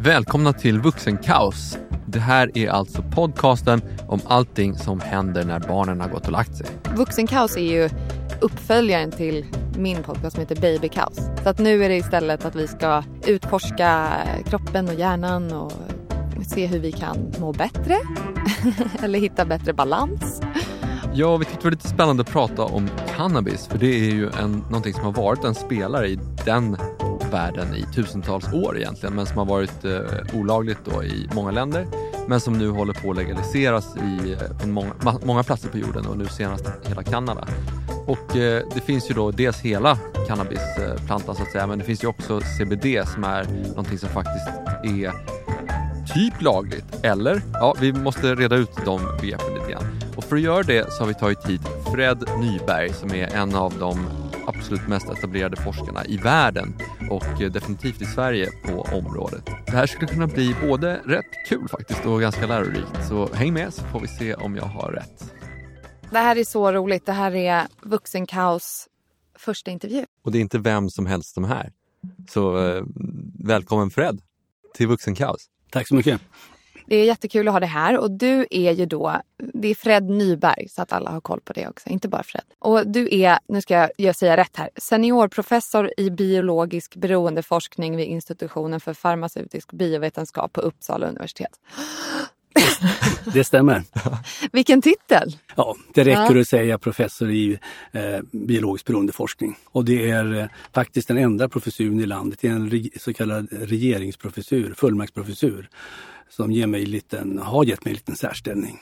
Välkomna till Vuxenkaos. Det här är alltså podcasten om allting som händer när barnen har gått och lagt sig. Vuxenkaos är ju uppföljaren till min podcast som heter Babykaos. Så att nu är det istället att vi ska utforska kroppen och hjärnan och se hur vi kan må bättre eller hitta bättre balans. Ja, vi tyckte det var lite spännande att prata om cannabis för det är ju en, någonting som har varit en spelare i den världen i tusentals år egentligen men som har varit eh, olagligt då i många länder men som nu håller på att legaliseras i, eh, på många, många platser på jorden och nu senast hela Kanada. Och eh, det finns ju då dels hela cannabisplantan så att säga men det finns ju också CBD som är någonting som faktiskt är typ lagligt. Eller? Ja, vi måste reda ut de begreppen lite grann. Och för att göra det så har vi tagit hit Fred Nyberg som är en av de absolut mest etablerade forskarna i världen och eh, definitivt i Sverige på området. Det här skulle kunna bli både rätt kul faktiskt och ganska lärorikt. Så häng med så får vi se om jag har rätt. Det här är så roligt. Det här är Vuxenkaos första intervju. Och det är inte vem som helst som är här. Så eh, välkommen Fred till Vuxenkaos. Tack så mycket. Det är jättekul att ha det här och du är ju då, det är Fred Nyberg så att alla har koll på det också, inte bara Fred. Och du är, nu ska jag säga rätt här, seniorprofessor i biologisk beroendeforskning vid institutionen för farmaceutisk biovetenskap på Uppsala universitet. Det stämmer. Vilken titel! Ja, det räcker ja. att säga professor i eh, biologisk beroendeforskning. Och det är eh, faktiskt den enda professuren i landet, det är en re så kallad regeringsprofessur, fullmaktsprofessur, som ger mig liten, har gett mig en liten särställning.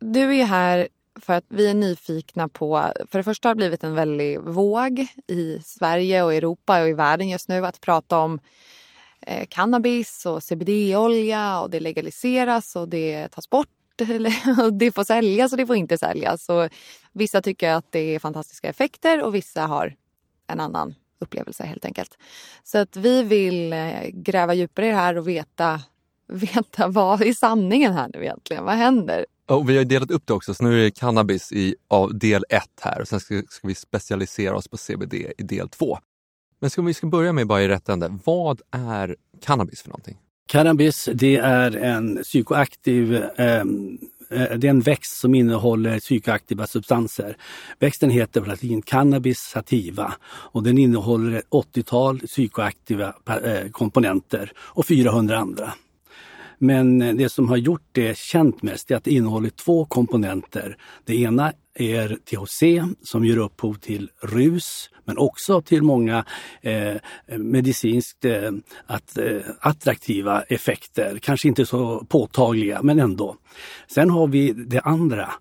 Du är här för att vi är nyfikna på, för det första har det blivit en väldig våg i Sverige och Europa och i världen just nu att prata om eh, cannabis och CBD-olja och det legaliseras och det tas bort och det får säljas och det får inte säljas. Och vissa tycker att det är fantastiska effekter och vissa har en annan upplevelse helt enkelt. Så att vi vill eh, gräva djupare i det här och veta, veta vad är sanningen här nu egentligen? Vad händer? Och vi har delat upp det också, så nu är det cannabis i av del 1 här och sen ska, ska, vi specialisera oss på CBD i del 2. Men ska vi ska börja med bara i rätt ände. Vad är cannabis för någonting? Cannabis det är en psykoaktiv ehm, eh, det är en växt som innehåller psykoaktiva substanser. Växten heter på latin cannabis sativa och den innehåller ett 80-tal psykoaktiva eh, komponenter och 400 andra. Men det som har gjort det känt mest är att det innehåller två komponenter. Det ena är THC som ger upphov till rus men också till många eh, medicinskt eh, att, eh, attraktiva effekter. Kanske inte så påtagliga men ändå. Sen har vi det andra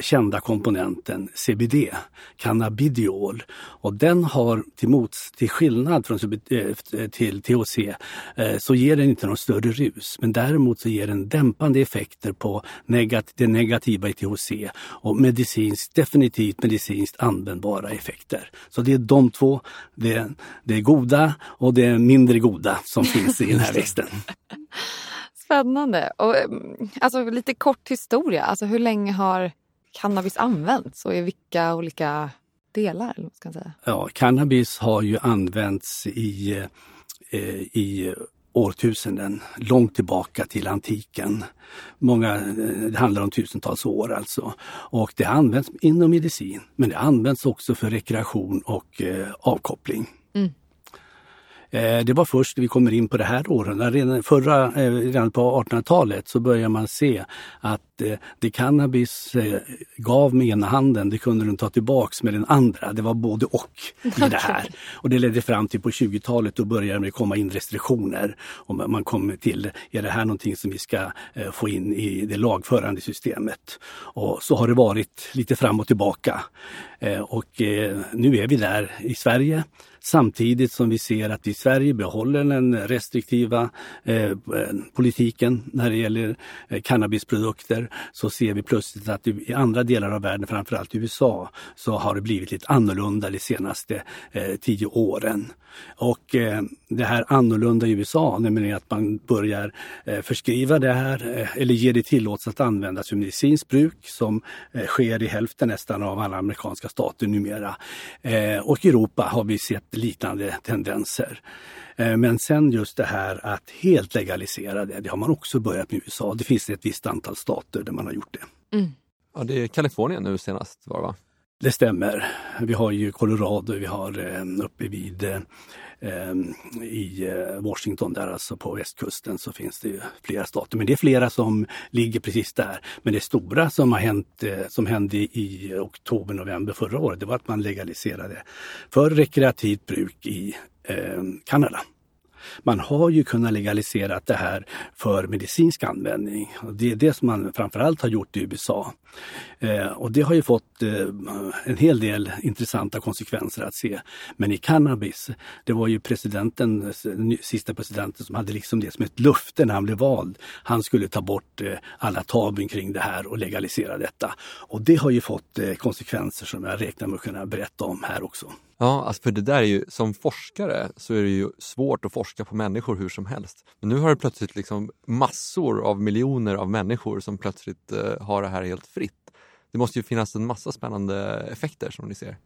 kända komponenten CBD, cannabidiol. Och den har till, mots, till skillnad från eh, till THC eh, så ger den inte någon större rus. Men däremot så ger den dämpande effekter på negat, det negativa i THC och medicinskt, definitivt medicinskt användbara effekter. Så det är de två, det, det goda och det mindre goda som finns i den här växten. Spännande. Och, mm, alltså, lite kort historia. Alltså, hur länge har cannabis används och i vilka olika delar? Eller ska säga? Ja, cannabis har ju använts i, eh, i årtusenden, långt tillbaka till antiken. Många, eh, det handlar om tusentals år alltså. Och det används inom medicin, men det används också för rekreation och eh, avkoppling. Mm. Eh, det var först när vi kommer in på det här århundradet, redan, förra, eh, redan på 1800-talet så börjar man se att eh, det cannabis gav med ena handen, det kunde den ta tillbaks med den andra. Det var både och i det här. Och det ledde fram till på 20-talet, då började det komma in restriktioner. Och man kom till, är det här någonting som vi ska få in i det lagförande systemet? Och så har det varit lite fram och tillbaka. Och nu är vi där i Sverige samtidigt som vi ser att vi Sverige behåller den restriktiva eh, politiken när det gäller eh, cannabisprodukter så ser vi plötsligt att i andra delar av världen, framförallt i USA, så har det blivit lite annorlunda de senaste eh, tio åren. Och eh, det här annorlunda i USA, nämligen att man börjar eh, förskriva det här eh, eller ge det tillåtelse att användas för medicinskt bruk som eh, sker i hälften nästan av alla amerikanska stater numera. Eh, och i Europa har vi sett liknande tendenser. Eh, men sen just det här att helt legalisera det, det har man också börjat med i USA. Det finns ett visst antal stater där man har gjort det. Mm. Ja, det är Kalifornien nu senast var va? Det stämmer. Vi har ju Colorado, vi har eh, uppe vid eh, i Washington där alltså på västkusten så finns det flera stater. Men det är flera som ligger precis där. Men det stora som har hänt, som hände i oktober, november förra året, det var att man legaliserade för rekreativt bruk i eh, Kanada. Man har ju kunnat legalisera det här för medicinsk användning. Det är det som man framförallt har gjort i USA. Eh, och det har ju fått eh, en hel del intressanta konsekvenser att se. Men i cannabis, det var ju presidenten, sista presidenten som hade liksom det som ett löfte när han blev vald. Han skulle ta bort eh, alla tabun kring det här och legalisera detta. Och det har ju fått eh, konsekvenser som jag räknar med att kunna berätta om här också. Ja, alltså för det där är ju, som forskare så är det ju svårt att forska på människor hur som helst. Men nu har det plötsligt liksom massor av miljoner av människor som plötsligt eh, har det här helt fritt. Det måste ju finnas en massa spännande effekter som ni ser.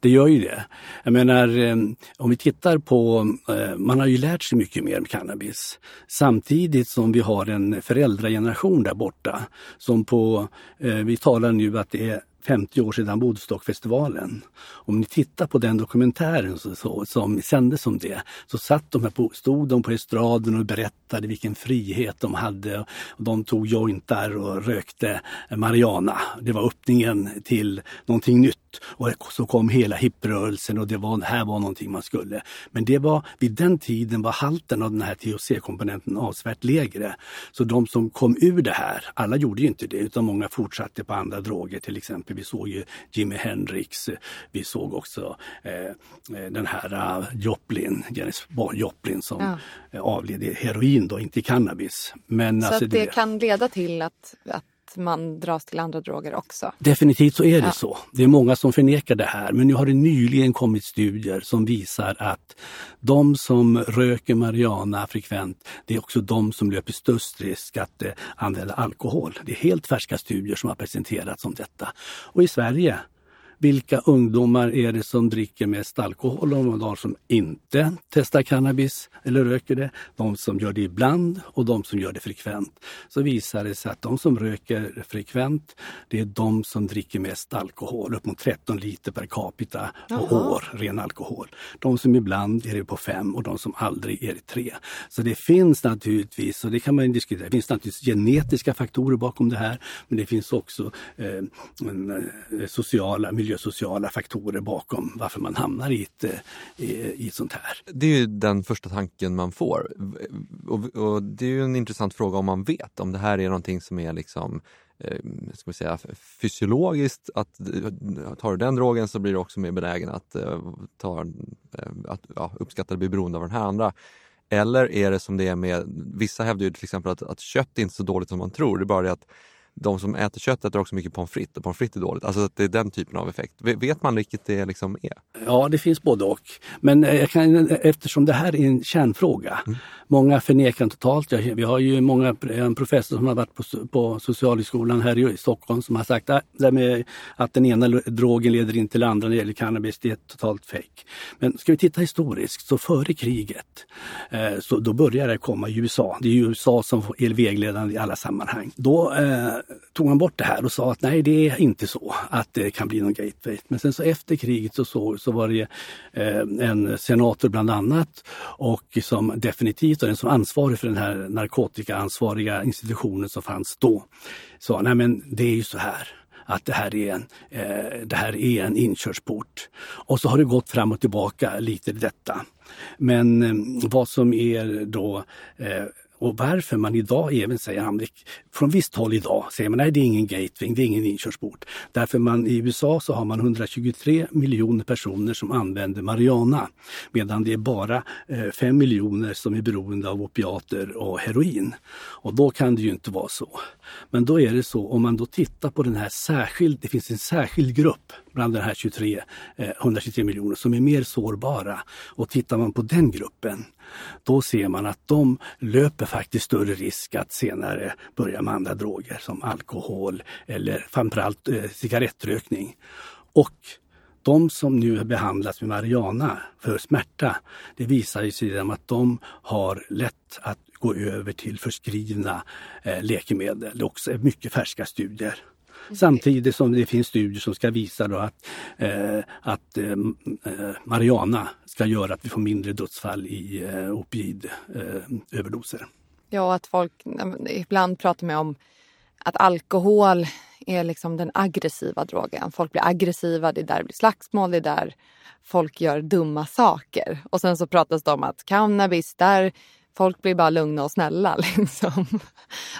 Det gör ju det. Jag menar, eh, om vi tittar på, eh, man har ju lärt sig mycket mer om cannabis. Samtidigt som vi har en föräldrageneration där borta som på, eh, vi talar nu att det är 50 år sedan Woodstockfestivalen. Om ni tittar på den dokumentären så, så, som sändes om det, så satt de här på, stod de på estraden och berättade vilken frihet de hade. Och de tog jointar och rökte marijuana. Det var öppningen till någonting nytt. Och så kom hela hipprörelsen och det, var, här var någonting man skulle. Men det var, vid den tiden var halten av den här THC-komponenten avsevärt lägre. Så de som kom ur det här, alla gjorde ju inte det utan många fortsatte på andra droger till exempel. Vi såg ju Jimi Hendrix, vi såg också eh, eh den här uh, Joplin, Janis Joplin som ja. Eh, avled i heroin då, inte i cannabis. Men, så alltså, det, det kan leda till att, att man dras till andra droger också. Definitivt så är det ja. så. Det är många som förnekar det här men nu har det nyligen kommit studier som visar att de som röker marijuana frekvent, det är också de som löper störst risk att eh, använda alkohol. Det är helt färska studier som har presenterats om detta. Och i Sverige vilka ungdomar är det som dricker mest alkohol och de som inte testar cannabis eller röker det, de som gör det ibland och de som gör det frekvent. Så visar det sig att de som röker frekvent, det är de som dricker mest alkohol, upp mot 13 liter per capita och år, ren alkohol. De som ibland är det på 5 och de som aldrig är det 3. Så det finns naturligtvis, och det kan man diskutera, det finns naturligtvis genetiska faktorer bakom det här, men det finns också eh, eh sociala, miljösociala faktorer bakom varför man hamnar i ett, eh, i ett sånt här. Det är ju den första tanken man får. Och, och det är ju en intressant fråga om man vet om det här är någonting som är liksom eh, ska vi säga, fysiologiskt att eh, tar du den drogen så blir du också mer benägen att, ta, att ja, uppskatta att bli beroende av den här andra. Eller är det som det är med, vissa hävdar ju till exempel att, att kött är inte så dåligt som man tror, det är bara det att de som äter kött äter också mycket pommes frites och pommes frites är dåligt. Alltså att det är den typen av effekt. Vet man vilket det liksom är? Ja, det finns både och. Men eh, kan, eftersom det här är en kärnfråga. Mm. Många förnekar totalt. Vi har ju många, en professor som har varit på, på Socialhögskolan här i Stockholm som har sagt att, att den ena drogen leder in till andra när det gäller cannabis, det är totalt fejk. Men ska vi titta historiskt, så före kriget, eh, så då började det komma i USA. Det är USA som är vägledande i alla sammanhang. Då eh, tog han bort det här och sa att nej, det är inte så att det kan bli någon gateway. Men sen så efter kriget så, så, så var det eh, en senator bland annat och som definitivt och den som ansvarig för den här narkotikaansvariga institutionen som fanns då sa nej men det är ju så här att det här, är en, eh, det här är en inkörsport. Och så har det gått fram och tillbaka lite i detta. Men eh, vad som är då eh, och varför man idag även säger, från visst håll idag säger man nej det är ingen gateway, det är ingen inkörsport. Därför man i USA så har man 123 miljoner personer som använder marijuana. Medan det är bara eh, 5 miljoner som är beroende av opiater och heroin. Och då kan det ju inte vara så. Men då är det så, om man då tittar på den här särskild, det finns en särskild grupp bland de här 23, eh, 123 miljoner som är mer sårbara. Och tittar man på den gruppen, då ser man att de löper faktiskt större risk att senare börja med andra droger som alkohol eller framförallt eh, cigarettrökning. Och de som nu behandlas med Mariana för smärta, det visar sig att de har lätt att gå över till förskrivna eh, läkemedel. Det är också mycket färska studier. Mm. Samtidigt som det finns studier som ska visa då att, eh, att eh, eh Mariana ska göra att vi får mindre dödsfall i eh, opioidöverdoser. Eh, ja, att folk ibland pratar med om att alkohol är liksom den aggressiva drogen. Folk blir aggressiva, det är där det blir slagsmål, det är där folk gör dumma saker. Och sen så pratas det om att cannabis, där folk blir bara lugna och snälla. Liksom.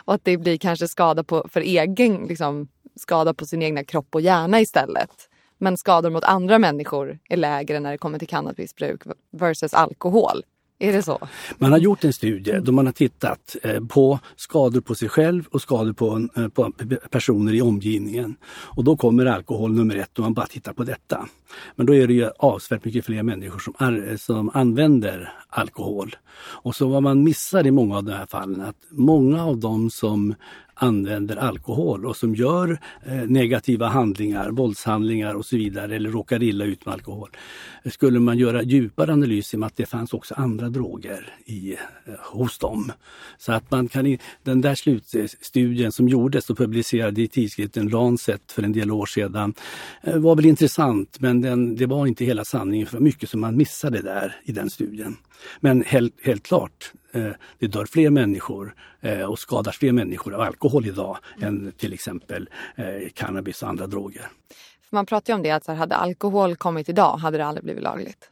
Och att det blir kanske skada på, för egen, liksom, skada på sin egna kropp och hjärna istället. Men skador mot andra människor är lägre när det kommer till cannabisbruk versus alkohol. Är det så? Man har gjort en studie då man har tittat eh, på skador på sig själv och skador på, eh, på personer i omgivningen. Och då kommer alkohol nummer ett om man bara tittar på detta. Men då är det ju avsevärt mycket fler människor som, är, som använder alkohol. Och så vad man missar i många av de här fallen att många av dem som använder alkohol och som gör eh, negativa handlingar, våldshandlingar och så vidare eller råkar illa ut med alkohol. Skulle man göra djupare analyser i att det fanns också andra droger i, eh, hos dem. Så att man kan, den där slutstudien som gjordes och publicerades i tidskriften Lancet för en del år sedan eh, var väl intressant men den, det var inte hela sanningen för mycket som man missade där i den studien. Men helt, helt klart, Eh, det dör fler människor eh, och skadas fler människor av alkohol idag än till exempel eh, cannabis och andra droger. Man pratar ju om det att hade alkohol kommit idag hade det aldrig blivit lagligt.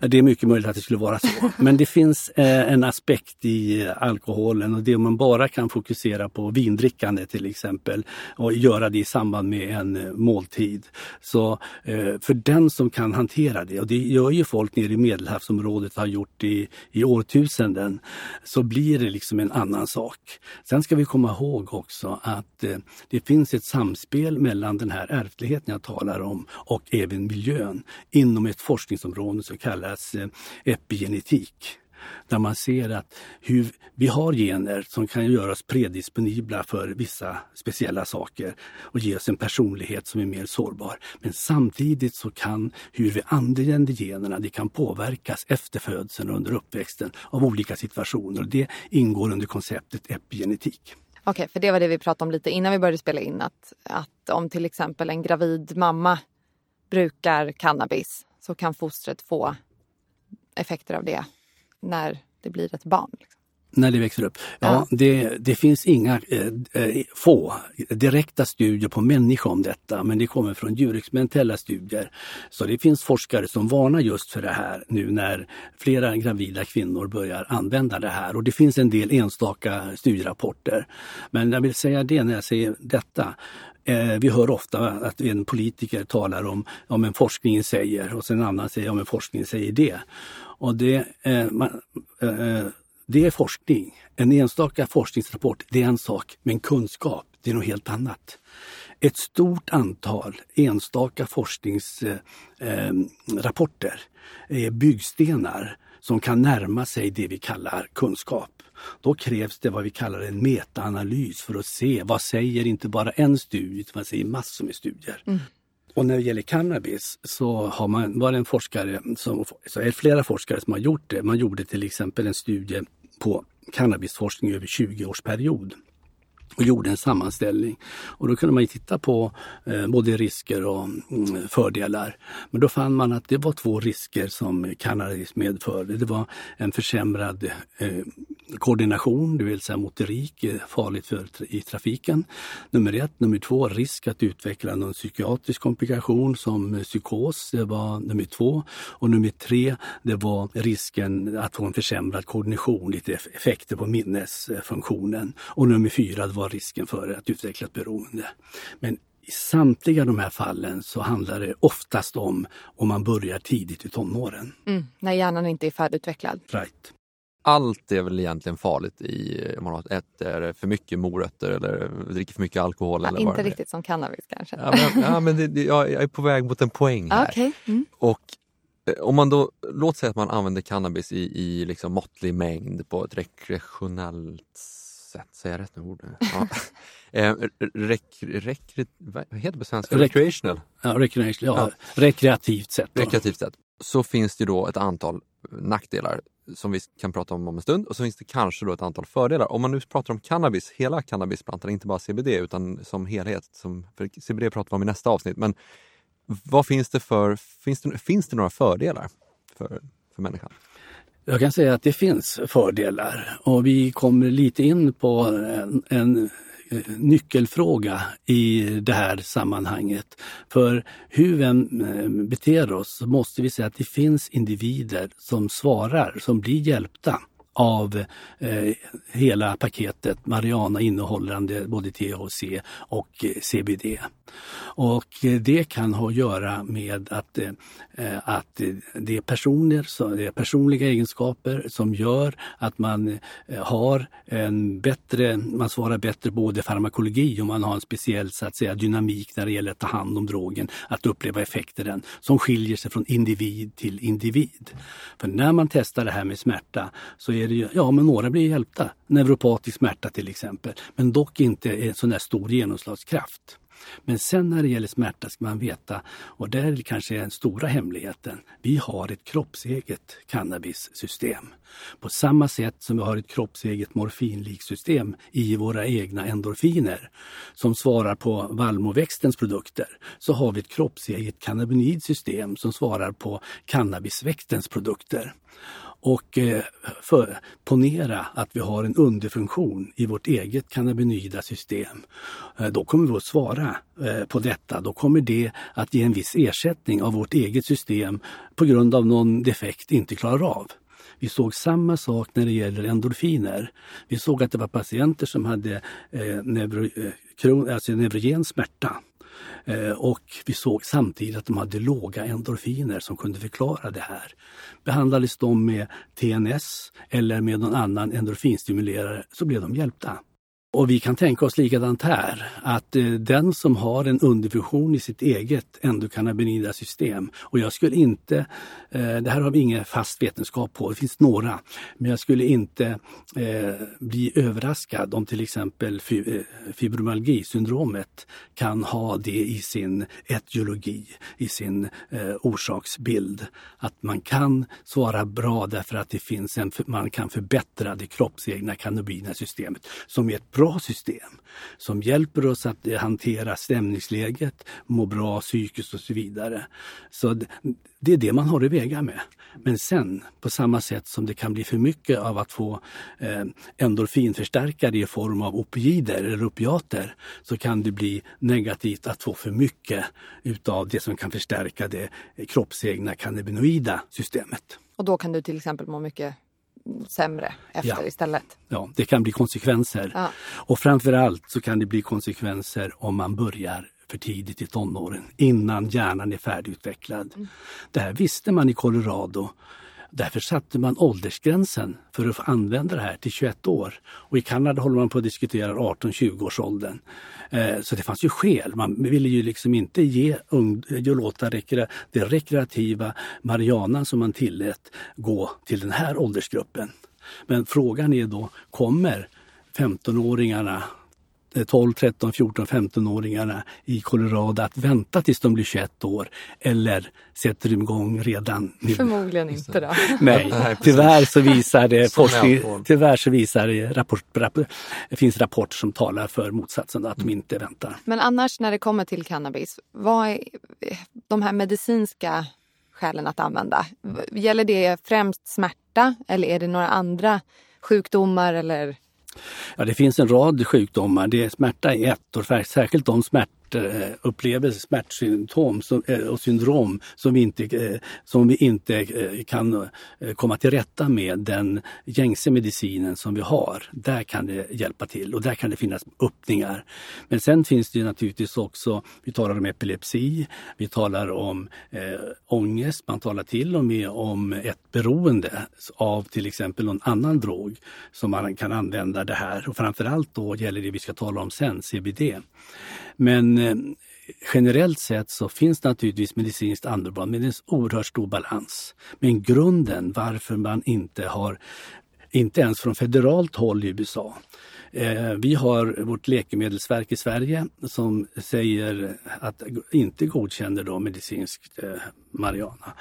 Det är mycket möjligt att det skulle vara så. Men det finns eh, en aspekt i alkoholen och det om man bara kan fokusera på vindrickande till exempel och göra det i samband med en eh, måltid. Så eh, för den som kan hantera det, och det gör ju folk nere i Medelhavsområdet har gjort i, i årtusenden, så blir det liksom en annan sak. Sen ska vi komma ihåg också att det finns ett samspel mellan den här ärftligheten jag talar om och även miljön inom ett forskningsområde som kallas eh, epigenetik där man ser att hur vi har gener som kan göra oss predisponibla för vissa speciella saker och ge oss en personlighet som är mer sårbar. Men samtidigt så kan hur vi använder generna, det kan påverkas efter födseln och under uppväxten av olika situationer. Och det ingår under konceptet epigenetik. Okej, okay, för det var det vi pratade om lite innan vi började spela in. Att, att om till exempel en gravid mamma brukar cannabis så kan fostret få effekter av det när det blir ett barn. Liksom. När det växer upp? Ja, ja. Det, det, finns inga eh, eh, få direkta studier på människa om detta men det kommer från djurexperimentella studier. Så det finns forskare som varnar just för det här nu när flera gravida kvinnor börjar använda det här och det finns en del enstaka studierapporter. Men jag vill säga det när jag säger detta. Eh, vi hör ofta att en politiker talar om om en forskningen säger och sen en annan säger om en forskningen säger det. Och det, eh, man, eh, eh, det är forskning. En enstaka forskningsrapport, det är en sak, men kunskap, det är något helt annat. Ett stort antal enstaka forskningsrapporter eh, eh är byggstenar som kan närma sig det vi kallar kunskap. Då krävs det vad vi kallar en metaanalys för att se vad säger inte bara en studie utan vad säger massor med studier. Mm. Och när det gäller cannabis så har man, var det en forskare, som, så är flera forskare som har gjort det. Man gjorde till exempel en studie på cannabisforskning över 20 års period och gjorde en sammanställning. Och då kunde man titta på eh, både risker och mm, fördelar. Men då fann man att det var två risker som cannabis medförde. Det var en försämrad eh, koordination, det vill säga motorik, eh, farligt för, i trafiken. Nummer ett. Nummer två, risk att utveckla någon psykiatrisk komplikation som psykos, det var nummer två. Och nummer tre, det var risken att få en försämrad koordination, lite effekter på minnesfunktionen. Och nummer fyra, det var risken för att utveckla ett beroende. Men i samtliga de här fallen så handlar det oftast om om man börjar tidigt i tonåren. Mm, när hjärnan inte är färdigutvecklad. Right allt är väl egentligen farligt i, om man äter för mycket morötter eller dricker för mycket alkohol. Ja, eller inte riktigt som cannabis kanske. Ja, men, ja, men det, jag är på väg mot en poäng här. Okay. Mm. Och eh, om man då, låt säga att man använder cannabis i, i liksom måttlig mängd på ett rekreationellt sätt, säger jag rätt nu ord? Ja. eh, rek, rek, vad heter det på svenska? Recreational? Ja, recreational, ja, ja. rekreativt sätt. Då. Rekreativt sätt. Så finns det då ett antal nackdelar som vi kan prata om om en stund och så finns det kanske då ett antal fördelar. Om man nu pratar om cannabis, hela cannabisplantan, inte bara CBD utan som helhet, som, för CBD pratar vi om i nästa avsnitt, men vad finns det för, finns det, finns det några fördelar för, för människan? Jag kan säga att det finns fördelar och vi kommer lite in på en, en eh, nyckelfråga i det här sammanhanget. För hur vi än eh, beter oss så måste vi säga att det finns individer som svarar, som blir hjälpta av eh, hela paketet Mariana innehållande både THC och eh, CBD. Och eh, det kan ha att göra med att, eh, eh att det är personer, det är personliga egenskaper som gör att man har en bättre, man svarar bättre både farmakologi och man har en speciell så att säga, dynamik när det gäller att ta hand om drogen, att uppleva effekter den, som skiljer sig från individ till individ. För när man testar det här med smärta så är det ju, ja men några blir hjälpta, neuropatisk smärta till exempel, men dock inte en sån där stor genomslagskraft. Men sen när det gäller smärta ska man veta, och där är kanske den stora hemligheten, vi har ett kroppseget cannabissystem. På samma sätt som vi har ett kroppseget morfinliksystem i våra egna endorfiner som svarar på vallmoväxtens produkter, så har vi ett kroppseget cannabinoidsystem som svarar på cannabisväxtens produkter. Och eh, för, ponera att vi har en underfunktion i vårt eget cannabinoida system. Eh, då kommer vi att svara eh, på detta. Då kommer det att ge en viss ersättning av vårt eget system på grund av någon defekt inte klarar av. Vi såg samma sak när det gäller endorfiner. Vi såg att det var patienter som hade eh, neuro, eh, alltså neurogen smärta Eh, och vi såg samtidigt att de hade låga endorfiner som kunde förklara det här. Behandlades de med TNS eller med någon annan endorfinstimulerare så blev de hjälpta. Och vi kan tänka oss likadant här, att eh, den som har en underfunktion i sitt eget endokannabinoida system, och jag skulle inte, eh, det här har vi ingen fast vetenskap på, det finns några, men jag skulle inte eh, bli överraskad om till exempel eh, fibromyalgisyndromet kan ha det i sin etiologi, i sin eh, orsaksbild. Att man kan svara bra därför att det finns en, man kan förbättra det kroppsegna cannabina systemet som är ett bra system som hjälper oss att hantera stämningsläget, må bra psykiskt och så vidare. Så det är det man har att väga med. Men sen, på samma sätt som det kan bli för mycket av att få eh, endorfinförstärkare i form av opioider eller opiater, så kan det bli negativt att få för mycket utav det som kan förstärka det kroppsegna cannabinoida systemet. Och då kan du till exempel må mycket sämre efter ja. istället. Ja, det kan bli konsekvenser. Ja. Och framförallt så kan det bli konsekvenser om man börjar för tidigt i tonåren, innan hjärnan är färdigutvecklad. Mm. Det här visste man i Colorado Därför satte man åldersgränsen för att få använda det här till 21 år. Och i Kanada håller man på att diskutera 18-20-årsåldern. Eh, så det fanns ju skäl. Man ville ju liksom inte ge låta rekre, det rekreativa marijuanan som man tillät gå till den här åldersgruppen. Men frågan är då, kommer 15-åringarna 12, 13, 14, 15-åringarna i Colorado att vänta tills de blir 21 år eller sätter de igång redan nu? Förmodligen inte då. Nej, tyvärr så visar det forskning, tyvärr så visar det rapport, rapport, det finns rapport som talar för motsatsen, att de inte väntar. Men annars när det kommer till cannabis, vad är de här medicinska skälen att använda? Gäller det främst smärta eller är det några andra sjukdomar eller Ja, det finns en rad sjukdomar. Det är smärta är ett och särskilt de smärtor smärtupplevelser, eh, smärtsymptom eh, och syndrom som vi inte, eh, som vi inte kan komma till rätta med den gängse medicinen som vi har. Där kan det hjälpa till och där kan det finnas öppningar. Men sen finns det naturligtvis också, vi talar om epilepsi, vi talar om eh, ångest, man talar till och med om ett beroende av till exempel någon annan drog som man kan använda det här och framförallt då gäller det vi ska tala om sen, CBD. Men eh, generellt sett så finns det naturligtvis medicinskt underbart men det är en oerhört stor balans. Men grunden varför man inte har, inte ens från federalt håll i USA, Eh, vi har vårt läkemedelsverk i Sverige som säger att inte godkänner då medicinskt eh, marijuana.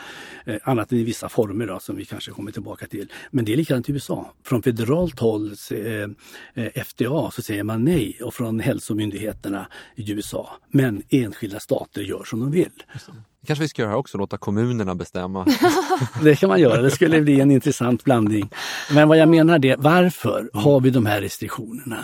Eh, annat än i vissa former då, som vi kanske kommer tillbaka till. Men det är likadant i USA. Från federalt håll, eh, eh, FDA, så säger man nej och från hälsomyndigheterna i USA. Men enskilda stater gör som de vill kanske vi ska göra här också, låta kommunerna bestämma. det kan man göra, det skulle bli en intressant blandning. Men vad jag menar är, varför har vi de här restriktionerna?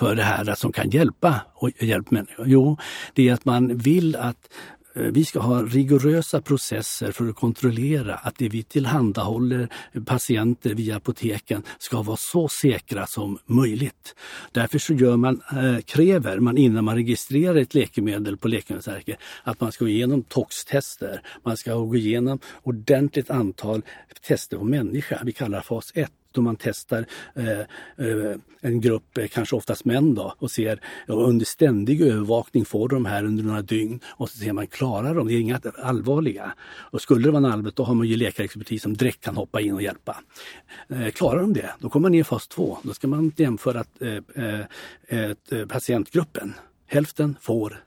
för det här som kan hjälpa och hjälpa människor? Jo, det är att man vill att Eh, vi ska ha rigorösa processer för att kontrollera att det vi tillhandahåller patienter via apoteken ska vara så säkra som möjligt. Därför så gör man, eh, kräver man innan man registrerar ett läkemedel på Läkemedelsverket att man ska gå igenom toxtester. Man ska gå igenom ordentligt antal tester på människa. Vi kallar det fas 1 då man testar eh, eh en grupp, eh, kanske oftast män då, och ser och under ständig övervakning får de här under några dygn och så ser man klarar de, det är inga allvarliga. Och skulle det vara en allvarligt då har man ju läkarexpertis som direkt kan hoppa in och hjälpa. Eh, klarar de det, då kommer man ner i fas 2. Då ska man jämföra eh, eh, eh patientgruppen. Hälften får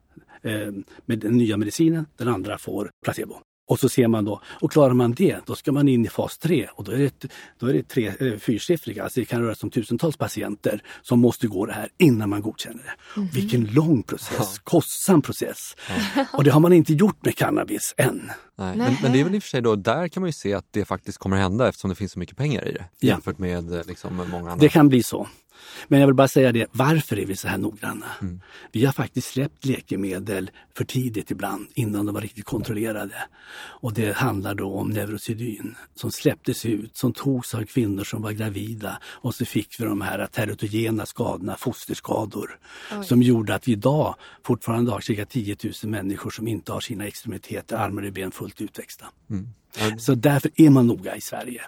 med den nya medicinen, den andra får placebo. Och så ser man då, och klarar man det, då ska man in i fas 3 och då är det, då är det tre, eh, fyrsiffriga, alltså det kan röra sig om tusentals patienter som måste gå det här innan man godkänner det. Mm. Vilken lång process, ja. kostsam process. Ja. Och det har man inte gjort med cannabis än. Nej. Men, men, det är väl i och för sig då, där kan man ju se att det faktiskt kommer hända eftersom det finns så mycket pengar i det jämfört med eh, liksom, många andra. Det kan bli så. Men jag vill bara säga det, varför är vi så här noggranna? Mm. Vi har faktiskt släppt läkemedel för tidigt ibland, innan de var riktigt kontrollerade. Och det handlar då om Neurosedyn som släpptes ut, som togs av kvinnor som var gravida och så fick vi de här teratogena skadorna, fosterskador, Oj. som gjorde att vi idag fortfarande har cirka 10 000 människor som inte har sina extremiteter, armar och ben fullt utväxta. Mm. Så därför är man noga i Sverige.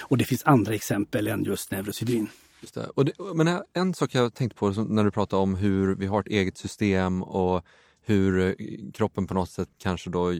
Och det finns andra exempel än just Neurosedyn. Just det. Och det, men en sak jag tänkt på när du pratar om hur vi har ett eget system och hur eh, kroppen på något sätt kanske då,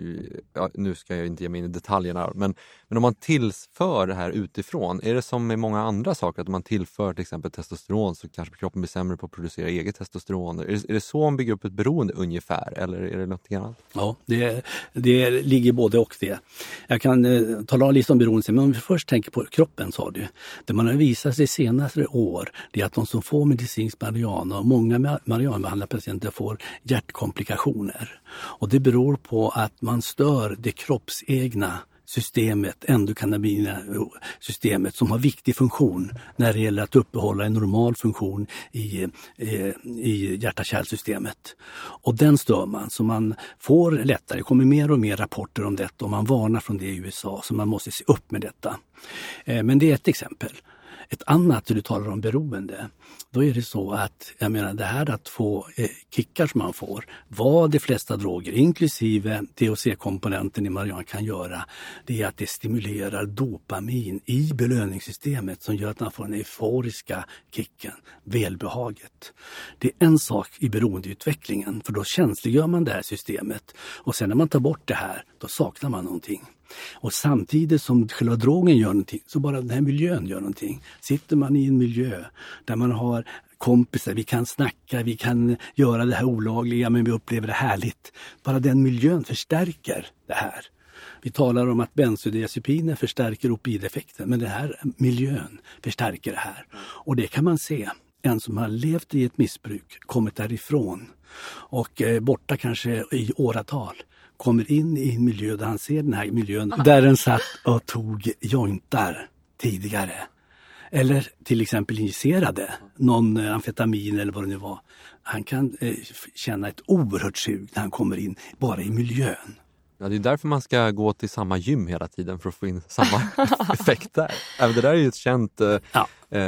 ja, nu ska jag inte ge mig in i detaljerna, men, men om man tillför det här utifrån, är det som med många andra saker, att om man tillför till exempel testosteron så kanske kroppen blir sämre på att producera eget testosteron? Är det, är det så man bygger upp ett beroende ungefär, eller är det något annat? Ja, det, det ligger både och det. Jag kan eh, tala lite om beroende, men om vi först tänker på kroppen sa du. Det man har visat sig senaste år, det är att de som får medicinsk marijuana, och många marijuanabehandlade patienter får hjärtkomplikationer komplikationer. Och det beror på att man stör det kroppsegna systemet, endokannabinosystemet eh, som har viktig funktion när det gäller att uppehålla en normal funktion i, i, i hjärta-kärlsystemet. Och den stör man, så man får lättare, det kommer mer och mer rapporter om detta och man varnar från det i USA, så man måste se upp med detta. Eh, men det är ett exempel. Ett annat, du talar om beroende, då är det så att, jag menar det här att få eh, kickar som man får, vad de flesta droger, inklusive THC-komponenten i marijuana kan göra, det är att det stimulerar dopamin i belöningssystemet som gör att man får den euforiska kicken, välbehaget. Det är en sak i beroendeutvecklingen, för då känsliggör man det här systemet och sen när man tar bort det här, då saknar man någonting. Och samtidigt som själva drogen gör någonting, så bara den här miljön gör någonting. Sitter man i en miljö där man har kompisar, vi kan snacka, vi kan göra det här olagliga men vi upplever det härligt. Bara den miljön förstärker det här. Vi talar om att bensodiazepiner förstärker opideffekten, men den här miljön förstärker det här. Och det kan man se. En som har levt i ett missbruk, kommit därifrån och är borta kanske i åratal kommer in i en miljö där han ser den här miljön där den satt och tog jointar tidigare. Eller till exempel injicerade någon eh, amfetamin eller vad det nu var. Han kan eh, känna ett oerhört sug när han kommer in bara i miljön. Ja, det är därför man ska gå till samma gym hela tiden för att få in samma effekt där. Även det där är ju ett känt... Eh, ja. eh,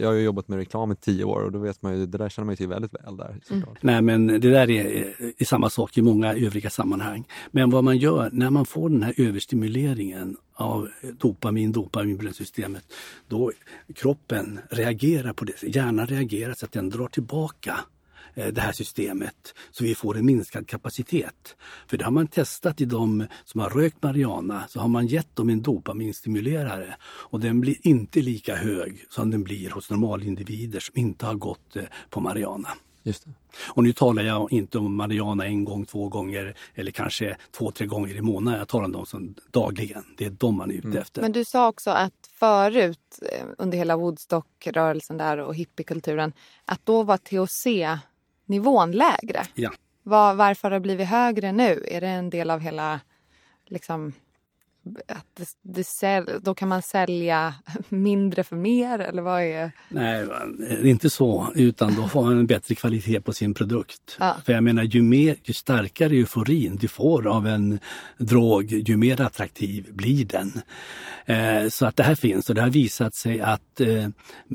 jag har jobbat med reklam i tio år och då vet man ju, det där känner man ju till väldigt väl där. Mm. Nej men det där är, är samma sak i många övriga sammanhang. Men vad man gör när man får den här överstimuleringen av dopamin, dopaminbränsystemet, då kroppen reagerar på det. Hjärnan reagerar så att den drar tillbaka eh, det här systemet så vi får en minskad kapacitet. För det har man testat i de som har rökt marijuana så har man gett dem en dopaminstimulerare och den blir inte lika hög som den blir hos normalindivider som inte har gått eh, på marijuana. Just det. Och nu talar jag inte om marijuana en gång, två gånger eller kanske två, tre gånger i månaden. Jag talar om dem som dagligen. Det är de man är ute efter. Men du sa också att förut eh, under hela Woodstock-rörelsen där och hippiekulturen att då var THC-nivån lägre. Ja. Var, varför har det blivit högre nu? Är det en del av hela liksom att det, det säl, då kan man sälja mindre för mer eller vad är... Nej, inte så, utan då får man en bättre kvalitet på sin produkt. Ja. För jag menar, ju, mer, ju starkare euforin du får av en drog, ju mer attraktiv blir den. Eh, så att det här finns och det har visat sig att eh,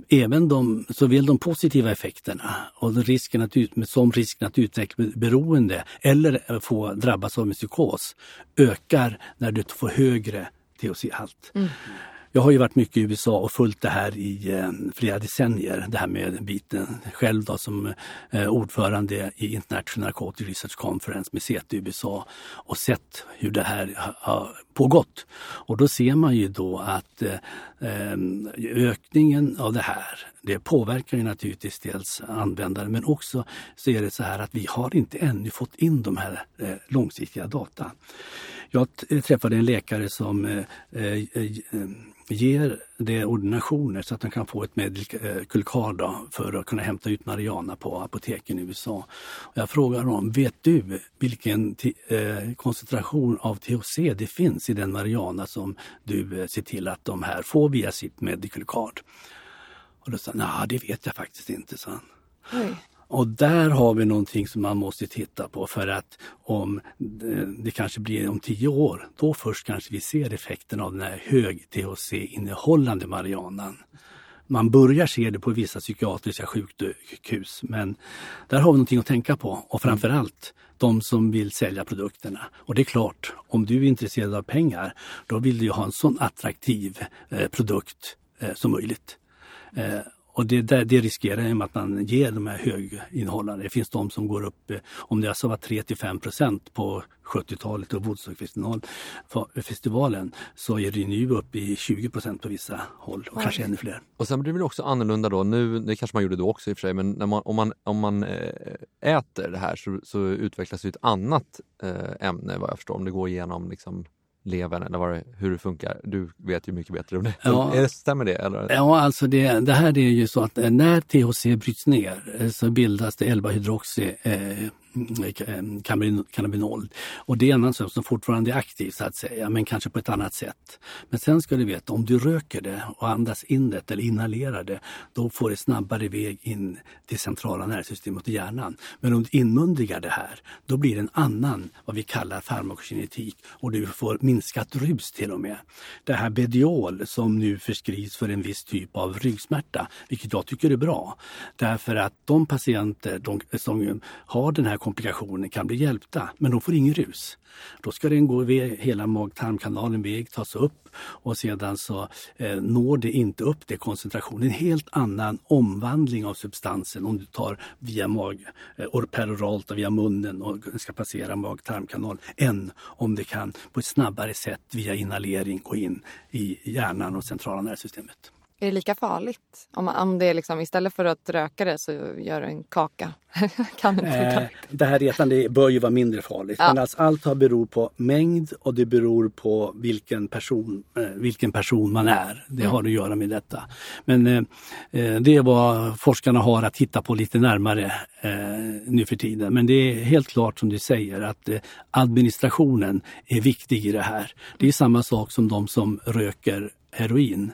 även de, såväl de positiva effekterna och risken att ut, som risken att utveckla beroende eller få drabbas av en psykos ökar när du får högre THC-halt. Jag har ju varit mycket i USA och följt det här i eh, flera decennier, det här med biten. Själv då som eh, ordförande i International Narcotic Research Conference med säte i USA och sett hur det här ha- har pågått. Och då ser man ju då att eh, eh, ökningen av det här, det påverkar ju naturligtvis dels användaren men också så är det så här att vi har inte ännu fått in de här eh, långsiktiga data. Jag eh, träffade en läkare som eh, ger det ordinationer så att de kan få ett medikulkar för att kunna hämta ut marijuana på apoteken i USA. Jag frågar dem, vet du vilken koncentration av THC det finns i den marijuana som du ser till att de här får via sitt medikulkar? Och då sa han, nej det vet jag faktiskt inte, sa han. Oj. Och där har vi någonting som man måste titta på för att om det, det kanske blir om tio år, då först kanske vi ser effekten av den här hög THC-innehållande marijuanan. Man börjar se det på vissa psykiatriska sjukhus men där har vi någonting att tänka på och framförallt de som vill sälja produkterna. Och det är klart, om du är intresserad av pengar då vill du ju ha en sån attraktiv eh, produkt eh, som möjligt. Eh, och det, det riskerar ju med att man ger de här höginnehållande. Det finns de som går upp, eh, om det alltså var 3 till 5 procent på 70-talet och Woodstockfestivalen så är det nu uppe i 20 procent på vissa håll och Oj. kanske ännu fler. Och sen blir det väl också annorlunda då, nu, det kanske man gjorde då också i och för sig, men när man, om man, om man eh, äter det här så, så utvecklas ju ett annat ämne vad jag förstår, om det går igenom liksom levern eller vad det, hur det funkar. Du vet ju mycket bättre om det. Ja. Är det stämmer det? Eller? Ja, alltså det, det här är ju så att eh, när THC bryts ner eh, så bildas det 11-hydroxy eh, Eh, cannabinol. Och det är en sak som fortfarande är aktiv så att säga, men kanske på ett annat sätt. Men sen ska du veta, om du röker det och andas in det eller inhalerar det, då får det snabbare väg in till centrala nervsystemet och hjärnan. Men om du inmundigar det här, då blir det en annan, vad vi kallar farmakokinetik och du får minskat rus till och med. Det här Bediol som nu förskrivs för en viss typ av ryggsmärta, vilket jag tycker är bra. Därför att de patienter de, som har den här komplikationer kan bli hjälpta, men de får ingen rus. Då ska den gå iväg, hela mag-tarmkanalen väg, tas upp och sedan så eh, når det inte upp det koncentrationen. En helt annan omvandling av substansen om du tar via mag, eh, or- peroralt och via munnen och ska passera mag-tarmkanal än om det kan på ett snabbare sätt via inhalering gå in i hjärnan och centrala nervsystemet. Är det lika farligt? Om, man, om det är liksom, istället för att röka det så gör en kaka. kan inte Eh, det här retandet bör ju vara mindre farligt. Ja. Men alltså allt har beror på mängd och det beror på vilken person, eh, vilken person man är. Det har att göra med detta. Men eh, eh, det är vad forskarna har att titta på lite närmare eh, nu för tiden. Men det är helt klart som du säger att eh, administrationen är viktig i det här. Det är samma sak som de som röker heroin.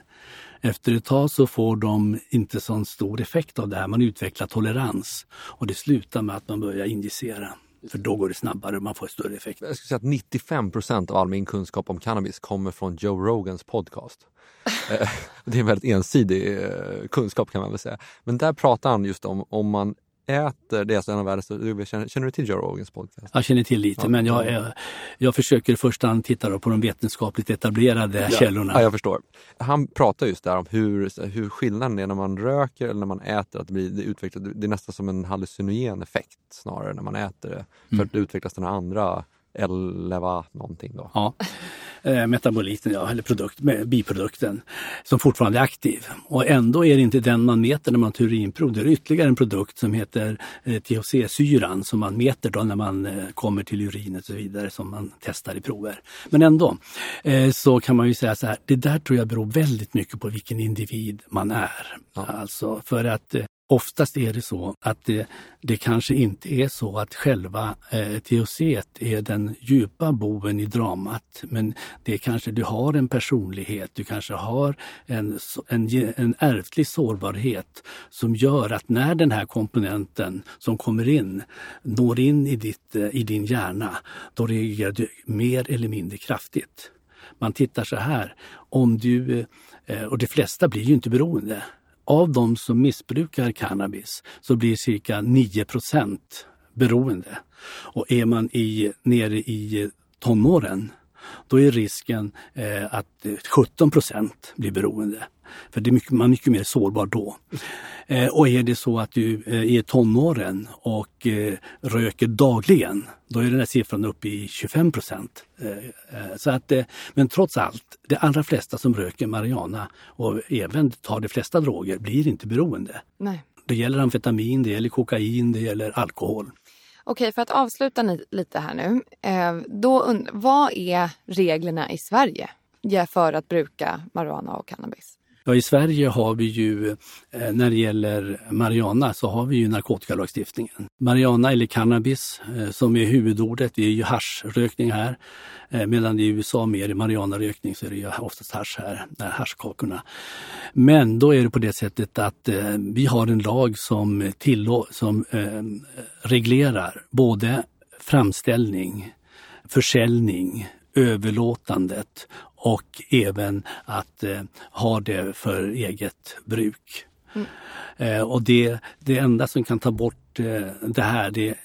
Efter ett tag så får de inte så stor effekt av det här. Man utvecklar tolerans och det slutar med att man börjar injicera. För då går det snabbare och man får större effekt. Jag skulle säga att 95% av all min kunskap om cannabis kommer från Joe Rogans podcast. Eh, det är en väldigt ensidig eh, kunskap kan man väl säga. Men där pratar han just om om man äter, det är alltså en av världens, känner, känner du till Joe Rogans podcast? Jag känner till lite, ja. men jag, jag, jag, försöker i första hand titta på de vetenskapligt etablerade ja. källorna. Ja, jag förstår. Han pratar just där om hur, hur skillnaden är när man röker eller när man äter. Att det, blir, det, utvecklas, det är nästan som en hallucinogen effekt snarare när man äter det. För mm. att det utvecklas den andra Eleva någonting då. Ja, eh, metaboliten, ja, eller produkt, biprodukten som fortfarande är aktiv. Och ändå är det inte den man mäter när man tar urinprov. Det är ytterligare en produkt som heter eh, THC-syran som man mäter då när man eh, kommer till urinet och så vidare som man testar i prover. Men ändå så kan man ju säga så här, det där tror jag beror väldigt mycket på vilken individ man är. Ja. Alltså för att Oftast är det så att det, det kanske inte är så att själva eh, THC är den djupa boven i dramat. Men det är kanske du har en personlighet, du kanske har en, en, en ärftlig sårbarhet som gör att när den här komponenten som kommer in når in i, ditt, eh, i din hjärna, då reagerar du mer eller mindre kraftigt. Man tittar så här, om du, eh, och de flesta blir ju inte beroende, av de som missbrukar cannabis så blir cirka 9% beroende. Och är man i, nere i tonåren då är risken eh, att eh, 17 procent blir beroende. För det är mycket, man är mycket mer sårbar då. Eh, och är det så att du eh, är tonåren och eh, röker dagligen, då är den här siffran uppe i 25 procent. Eh, eh, så att, eh, men trots allt, de allra flesta som röker marijuana och även tar de flesta droger blir inte beroende. Nej. Det gäller amfetamin, det gäller kokain, det gäller alkohol. Okej, för att avsluta lite här nu. Då, vad är reglerna i Sverige för att bruka marijuana och cannabis? Ja, I Sverige har vi ju, eh, när det gäller marijuana, så har vi ju narkotikalagstiftningen. Marijuana eller cannabis eh, som är huvudordet, det är ju haschrökning här. Medan medan i USA mer är marijuanarökning så är det ju oftast hasch här, haschkakorna. Men då är det på det sättet att vi har en lag som, tillå- som reglerar både framställning, försäljning, överlåtandet och även att eh, ha det för eget bruk. Mm. Eh, och det, det enda som kan ta bort eh, det här det är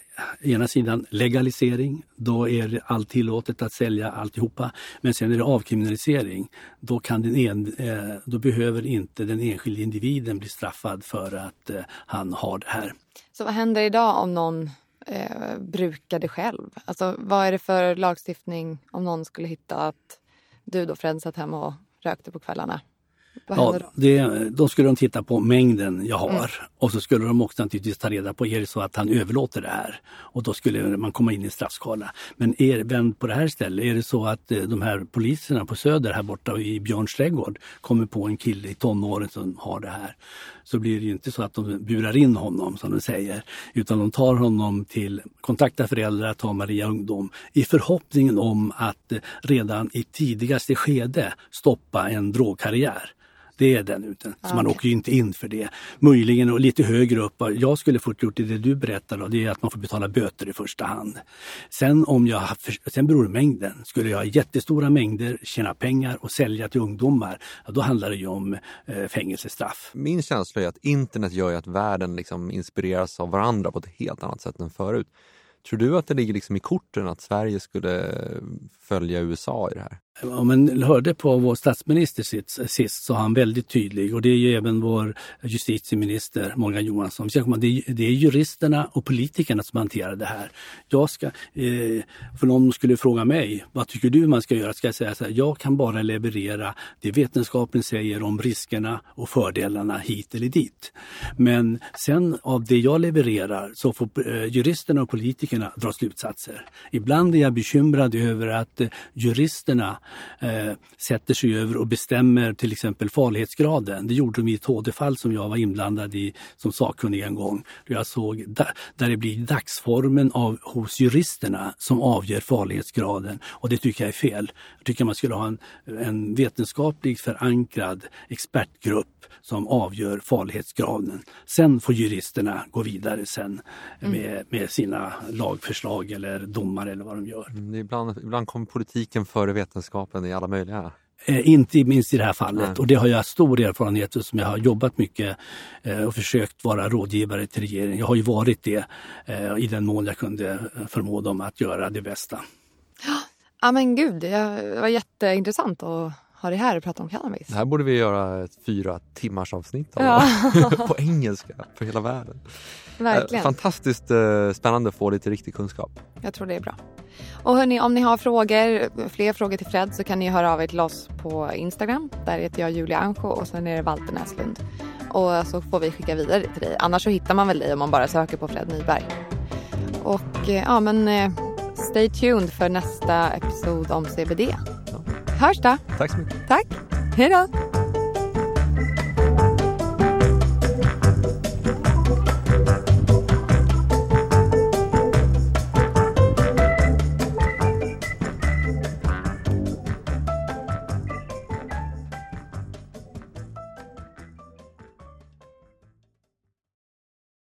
ena sidan legalisering, då är allt tillåtet att sälja alltihopa. Men sen är det avkriminalisering, då, kan den en, eh, då behöver inte den enskilde individen bli straffad för att eh, han har det här. Så vad händer idag om någon eh, brukar det själv? Alltså vad är det för lagstiftning om någon skulle hitta att du då Fred satt hemma och rökte på kvällarna? Vad ja, då? Det, då skulle de titta på mängden jag har mm. och så skulle de också naturligtvis ta reda på, är det så att han överlåter det här? Och då skulle man komma in i straffskala. Men är, vänd på det här stället, är det så att eh, de här poliserna på Söder här borta i Björns trädgård kommer på en kille i tonåren som har det här, så blir det ju inte så att de burar in honom som de säger, utan de tar honom till, kontaktar föräldrar, tar Maria Ungdom i förhoppningen om att eh, redan i tidigaste skede stoppa en drogkarriär. Det är den uten. Så okay. man åker ju inte in för det. Möjligen och lite högre upp, jag skulle fått gjort det, det du berättar då, det är att man får betala böter i första hand. Sen om jag, sen beror det mängden. Skulle jag ha jättestora mängder, tjäna pengar och sälja till ungdomar, ja, då handlar det ju om eh, fängelsestraff. Min känsla är att internet gör ju att världen liksom inspireras av varandra på ett helt annat sätt än förut. Tror du att det ligger liksom i korten att Sverige skulle följa USA i det här? Om man hörde på vår statsminister sist så var han väldigt tydlig och det är ju även vår justitieminister Morgan Johansson. Det är juristerna och politikerna som hanterar det här. Jag ska, eh, för någon skulle fråga mig, vad tycker du man ska göra? Ska jag säga så här, jag kan bara leverera det vetenskapen säger om riskerna och fördelarna hit eller dit. Men sen av det jag levererar så får eh, juristerna och politikerna dra slutsatser. Ibland är jag bekymrad över att eh, juristerna eh, sätter sig över och bestämmer till exempel farlighetsgraden. Det gjorde de i ett HD-fall som jag var inblandad i som sakkunnig en gång. Jag såg där, det blir dagsformen av, hos juristerna som avgör farlighetsgraden och det tycker jag är fel. Jag tycker man skulle ha en, en vetenskapligt förankrad expertgrupp som avgör farlighetsgraden. Sen får juristerna gå vidare sen mm. med, med sina lagförslag eller domar eller vad de gör. Mm, ibland, ibland kommer politiken före vetenskapen i alla möjliga Eh, inte minst i det här fallet Nej. och det har jag stor erfarenhet av som jag har jobbat mycket eh, och försökt vara rådgivare till regeringen. Jag har ju varit det eh, i den mån jag kunde förmå dem att göra det bästa. Ja men gud, det var jätteintressant att ha dig här och prata om cannabis. Det här borde vi göra ett fyra timmars avsnitt av. Ja. på engelska för hela världen. Eh, Verkligen. Fantastiskt eh, spännande att få lite riktig kunskap. Jag tror det är bra. Och hörni, om ni har frågor, fler frågor till Fred så kan ni höra av er till oss på Instagram. Där heter jag Julia Ancho och sen är det Walter Näslund. Och så får vi skicka vidare till dig. Annars så hittar man väl dig om man bara söker på Fred Nyberg. Och eh, ja men stay tuned för nästa episod om CBD. Hörs då! Tack så mycket. Tack! Hej då!